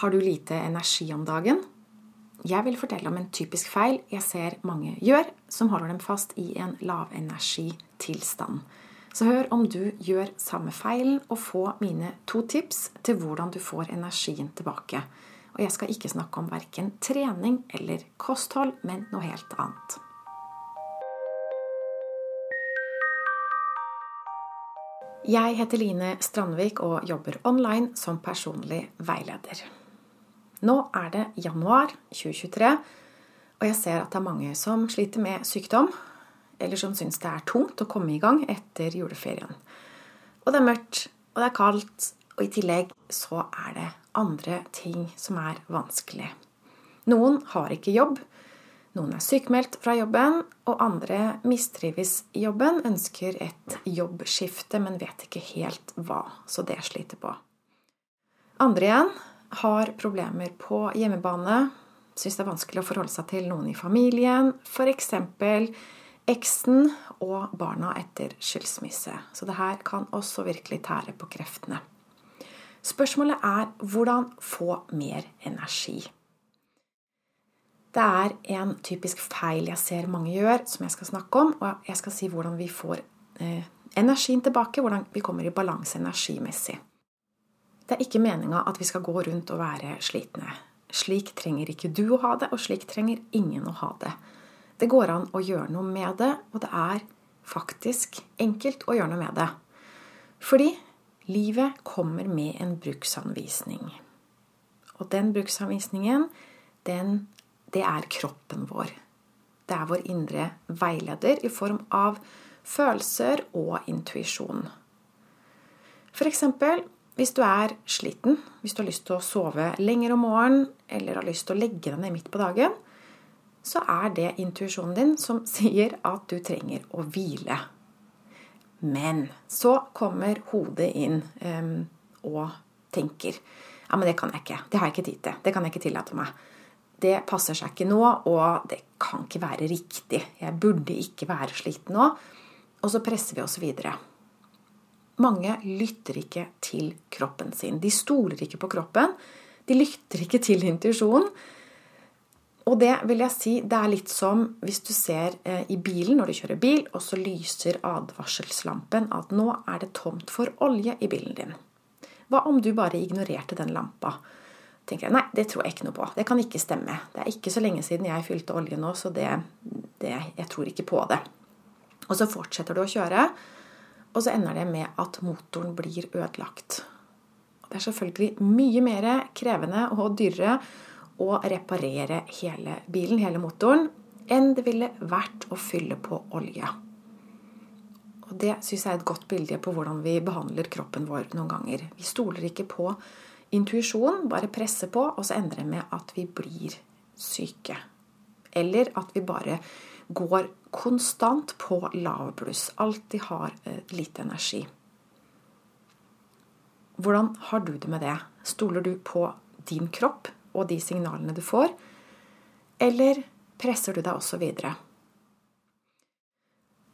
Har du lite energi om dagen? Jeg vil fortelle om en typisk feil jeg ser mange gjør, som holder dem fast i en lavenergitilstand. Så hør om du gjør samme feilen, og få mine to tips til hvordan du får energien tilbake. Og jeg skal ikke snakke om verken trening eller kosthold, men noe helt annet. Jeg heter Line Strandvik og jobber online som personlig veileder. Nå er det januar 2023, og jeg ser at det er mange som sliter med sykdom, eller som syns det er tungt å komme i gang etter juleferien. Og det er mørkt, og det er kaldt, og i tillegg så er det andre ting som er vanskelig. Noen har ikke jobb, noen er sykmeldt fra jobben, og andre mistrives i jobben, ønsker et jobbskifte, men vet ikke helt hva, så det sliter på. Andre igjen har problemer på hjemmebane, syns det er vanskelig å forholde seg til noen i familien, f.eks. eksen og barna etter skilsmisse. Så det her kan også virkelig tære på kreftene. Spørsmålet er hvordan få mer energi. Det er en typisk feil jeg ser mange gjør, som jeg skal snakke om. Og jeg skal si hvordan vi får eh, energien tilbake, hvordan vi kommer i balanse energimessig. Det er ikke meninga at vi skal gå rundt og være slitne. Slik trenger ikke du å ha det, og slik trenger ingen å ha det. Det går an å gjøre noe med det, og det er faktisk enkelt å gjøre noe med det. Fordi livet kommer med en bruksanvisning. Og den bruksanvisningen, den, det er kroppen vår. Det er vår indre veileder i form av følelser og intuisjon. For eksempel hvis du er sliten, hvis du har lyst til å sove lenger om morgenen eller har lyst til å legge deg ned midt på dagen, så er det intuisjonen din som sier at du trenger å hvile. Men så kommer hodet inn um, og tenker ja, men det kan jeg ikke. Det har jeg ikke tid til. Det kan jeg ikke tillate meg. Det passer seg ikke nå, og det kan ikke være riktig. Jeg burde ikke være sliten nå. Og så presser vi oss videre. Mange lytter ikke til kroppen sin. De stoler ikke på kroppen. De lytter ikke til intuisjonen. Og det vil jeg si, det er litt som hvis du ser eh, i bilen når du kjører bil, og så lyser advarselslampen at nå er det tomt for olje i bilen din. Hva om du bare ignorerte den lampa? tenker jeg, Nei, det tror jeg ikke noe på. Det kan ikke stemme. Det er ikke så lenge siden jeg fylte olje nå, så det, det, jeg tror ikke på det. Og så fortsetter du å kjøre. Og så ender det med at motoren blir ødelagt. Det er selvfølgelig mye mer krevende og dyrere å reparere hele bilen, hele motoren, enn det ville vært å fylle på olje. Og Det syns jeg er et godt bilde på hvordan vi behandler kroppen vår noen ganger. Vi stoler ikke på intuisjon, bare presser på, og så ender det med at vi blir syke. Eller at vi bare går konstant på lavbluss. Alltid har eh, lite energi. Hvordan har du det med det? Stoler du på din kropp og de signalene du får? Eller presser du deg også videre?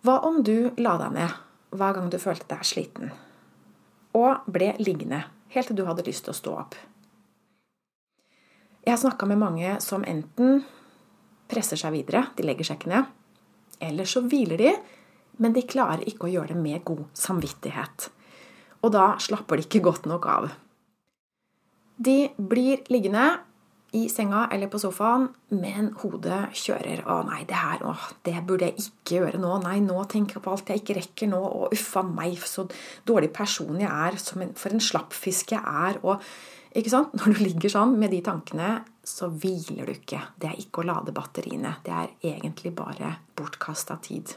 Hva om du la deg ned hver gang du følte deg sliten, og ble liggende helt til du hadde lyst til å stå opp? Jeg har snakka med mange som enten presser seg videre, de legger seg ikke ned, eller så hviler de, men de klarer ikke å gjøre det med god samvittighet. Og da slapper de ikke godt nok av. De blir liggende i senga eller på sofaen, men hodet kjører. 'Å nei, det her å, det burde jeg ikke gjøre nå.' 'Nei, nå tenker jeg på alt jeg ikke rekker nå.' Og uffa meg, så dårlig person jeg er. En, for en slappfisk jeg er.' Og ikke sant? Når du ligger sånn med de tankene, så hviler du ikke. Det er ikke å lade batteriene. Det er egentlig bare bortkasta tid.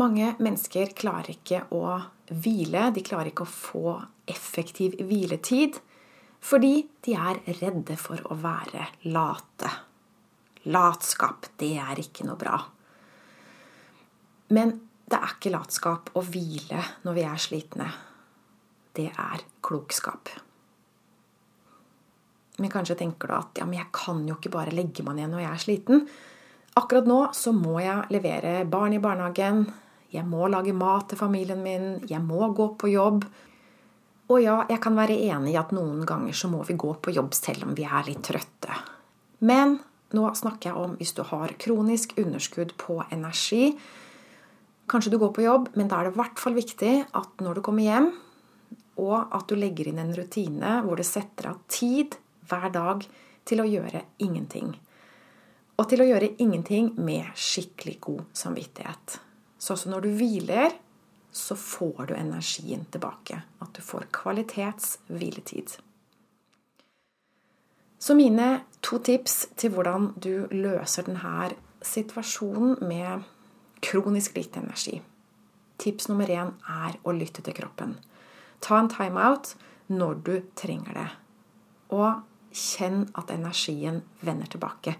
Mange mennesker klarer ikke å hvile. De klarer ikke å få effektiv hviletid fordi de er redde for å være late. Latskap, det er ikke noe bra. Men det er ikke latskap å hvile når vi er slitne det er klokskap. Men kanskje tenker du at ja, men jeg kan jo ikke bare legge meg ned når jeg er sliten. Akkurat nå så må jeg levere barn i barnehagen, jeg må lage mat til familien min, jeg må gå på jobb. Og ja, jeg kan være enig i at noen ganger så må vi gå på jobb selv om vi er litt trøtte. Men nå snakker jeg om hvis du har kronisk underskudd på energi. Kanskje du går på jobb, men da er det i hvert fall viktig at når du kommer hjem, og at du legger inn en rutine hvor du setter av tid hver dag til å gjøre ingenting. Og til å gjøre ingenting med skikkelig god samvittighet. Så også når du hviler, så får du energien tilbake. At du får kvalitets hviletid. Så mine to tips til hvordan du løser denne situasjonen med kronisk lite energi. Tips nummer én er å lytte til kroppen. Ta en timeout når du trenger det. Og kjenn at energien vender tilbake.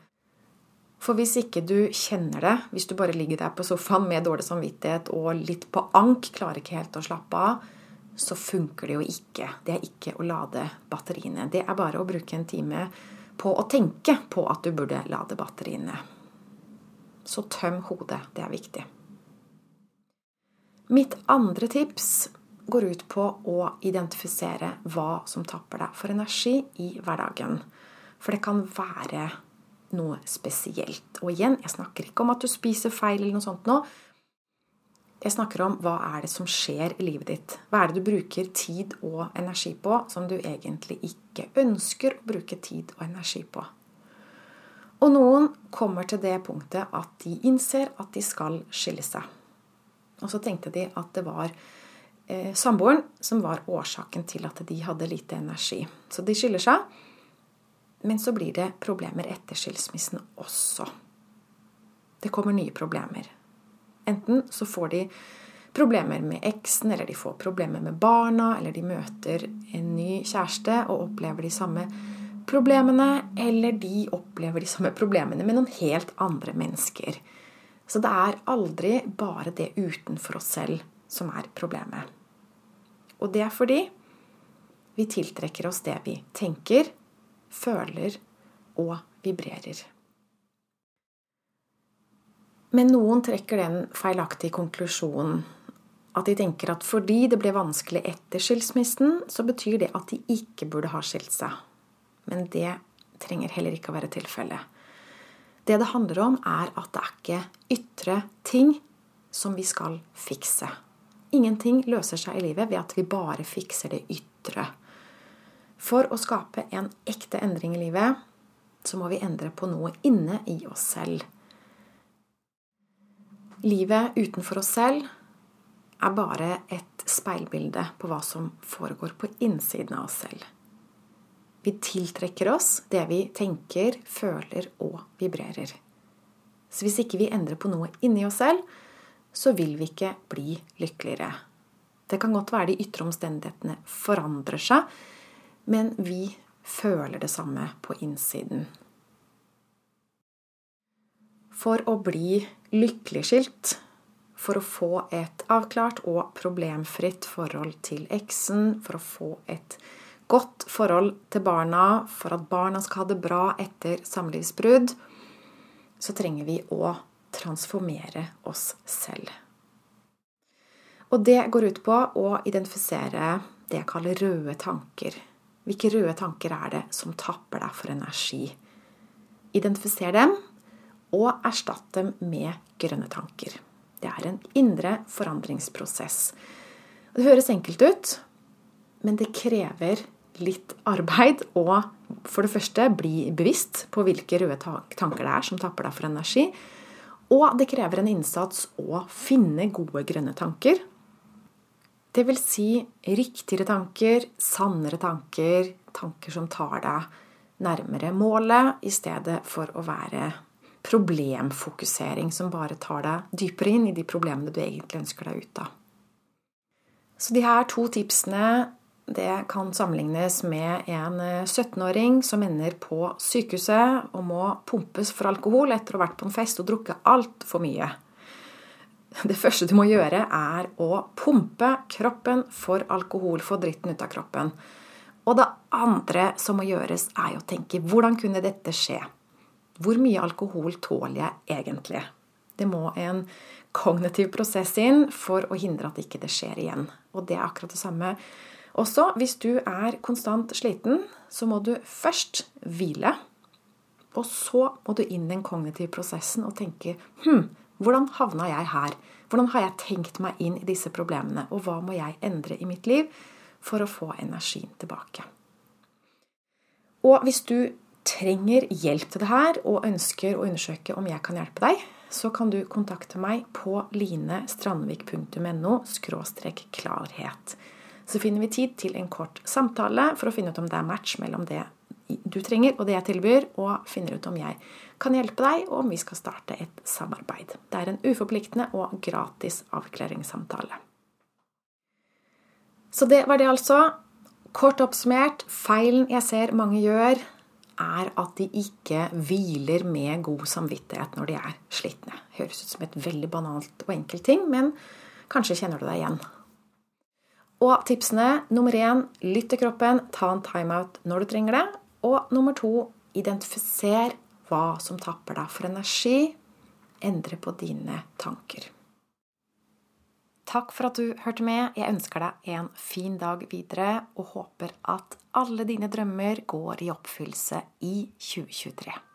For hvis ikke du kjenner det, hvis du bare ligger der på sofaen med dårlig samvittighet og litt på ank, klarer ikke helt å slappe av, så funker det jo ikke. Det er ikke å lade batteriene. Det er bare å bruke en time på å tenke på at du burde lade batteriene. Så tøm hodet. Det er viktig. Mitt andre tips går ut på å identifisere hva som tapper deg for energi i hverdagen. For det kan være noe spesielt. Og igjen, jeg snakker ikke om at du spiser feil eller noe sånt nå. Jeg snakker om hva er det som skjer i livet ditt. Hva er det du bruker tid og energi på som du egentlig ikke ønsker å bruke tid og energi på. Og noen kommer til det punktet at de innser at de skal skille seg. Og så tenkte de at det var samboeren som var årsaken til at de hadde lite energi. Så de skiller seg. Men så blir det problemer etter skilsmissen også. Det kommer nye problemer. Enten så får de problemer med eksen, eller de får problemer med barna, eller de møter en ny kjæreste og opplever de samme problemene, eller de opplever de samme problemene med noen helt andre mennesker. Så det er aldri bare det utenfor oss selv som er problemet. Og det er fordi vi tiltrekker oss det vi tenker, føler og vibrerer. Men noen trekker den feilaktige konklusjonen at de tenker at fordi det ble vanskelig etter skilsmissen, så betyr det at de ikke burde ha skilt seg. Men det trenger heller ikke å være tilfellet. Det det handler om, er at det er ikke ytre ting som vi skal fikse. Ingenting løser seg i livet ved at vi bare fikser det ytre. For å skape en ekte endring i livet, så må vi endre på noe inne i oss selv. Livet utenfor oss selv er bare et speilbilde på hva som foregår på innsiden av oss selv. Vi tiltrekker oss det vi tenker, føler og vibrerer. Så hvis ikke vi endrer på noe inni oss selv, så vil vi ikke bli lykkeligere. Det kan godt være de ytre omstendighetene forandrer seg, men vi føler det samme på innsiden. For å bli lykkeligskilt, for å få et avklart og problemfritt forhold til eksen, for å få et godt forhold til barna, for at barna skal ha det bra etter samlivsbrudd, så trenger vi å transformere oss selv. Og det går ut på å identifisere det jeg kaller røde tanker hvilke røde tanker er det som tapper deg for energi? Identifiser dem, og erstatt dem med grønne tanker. Det er en indre forandringsprosess. Det høres enkelt ut, men det krever litt arbeid å for det første bli bevisst på hvilke røde tanker det er som tapper deg for energi. Og det krever en innsats å finne gode grønne tanker det vil si riktigere tanker, sannere tanker, tanker som tar deg nærmere målet, i stedet for å være problemfokusering som bare tar deg dypere inn i de problemene du egentlig ønsker deg ut av. Så de her to tipsene det kan sammenlignes med en 17-åring som ender på sykehuset og må pumpes for alkohol etter å ha vært på en fest og drukket altfor mye. Det første du må gjøre, er å pumpe kroppen for alkohol, få dritten ut av kroppen. Og det andre som må gjøres, er å tenke hvordan kunne dette skje? Hvor mye alkohol tåler jeg egentlig? Det må en kognitiv prosess inn for å hindre at ikke det skjer igjen. Og det er akkurat det samme Også hvis du er konstant sliten, så må du først hvile. Og så må du inn i den kognitive prosessen og tenke hm, hvordan havna jeg her? Hvordan har jeg tenkt meg inn i disse problemene? Og hva må jeg endre i mitt liv for å få energien tilbake? Og hvis du trenger hjelp til det her og ønsker å undersøke om jeg kan hjelpe deg, så kan du kontakte meg på linestrandvik.no klarhet. Så finner vi tid til en kort samtale for å finne ut om det er match mellom det du trenger og det jeg tilbyr, og finner ut om jeg kan hjelpe deg, og om vi skal starte et samarbeid. Det er en uforpliktende og gratis avklaringssamtale. Så det var det, altså. Kort oppsummert, feilen jeg ser mange gjør, er at de ikke hviler med god samvittighet når de er slitne. Høres ut som et veldig banalt og enkelt ting, men kanskje kjenner du deg igjen. Og tipsene nummer én lytt til kroppen, ta en timeout når du trenger det. Og nummer to identifiser hva som tapper deg for energi. Endre på dine tanker. Takk for at du hørte med. Jeg ønsker deg en fin dag videre og håper at alle dine drømmer går i oppfyllelse i 2023.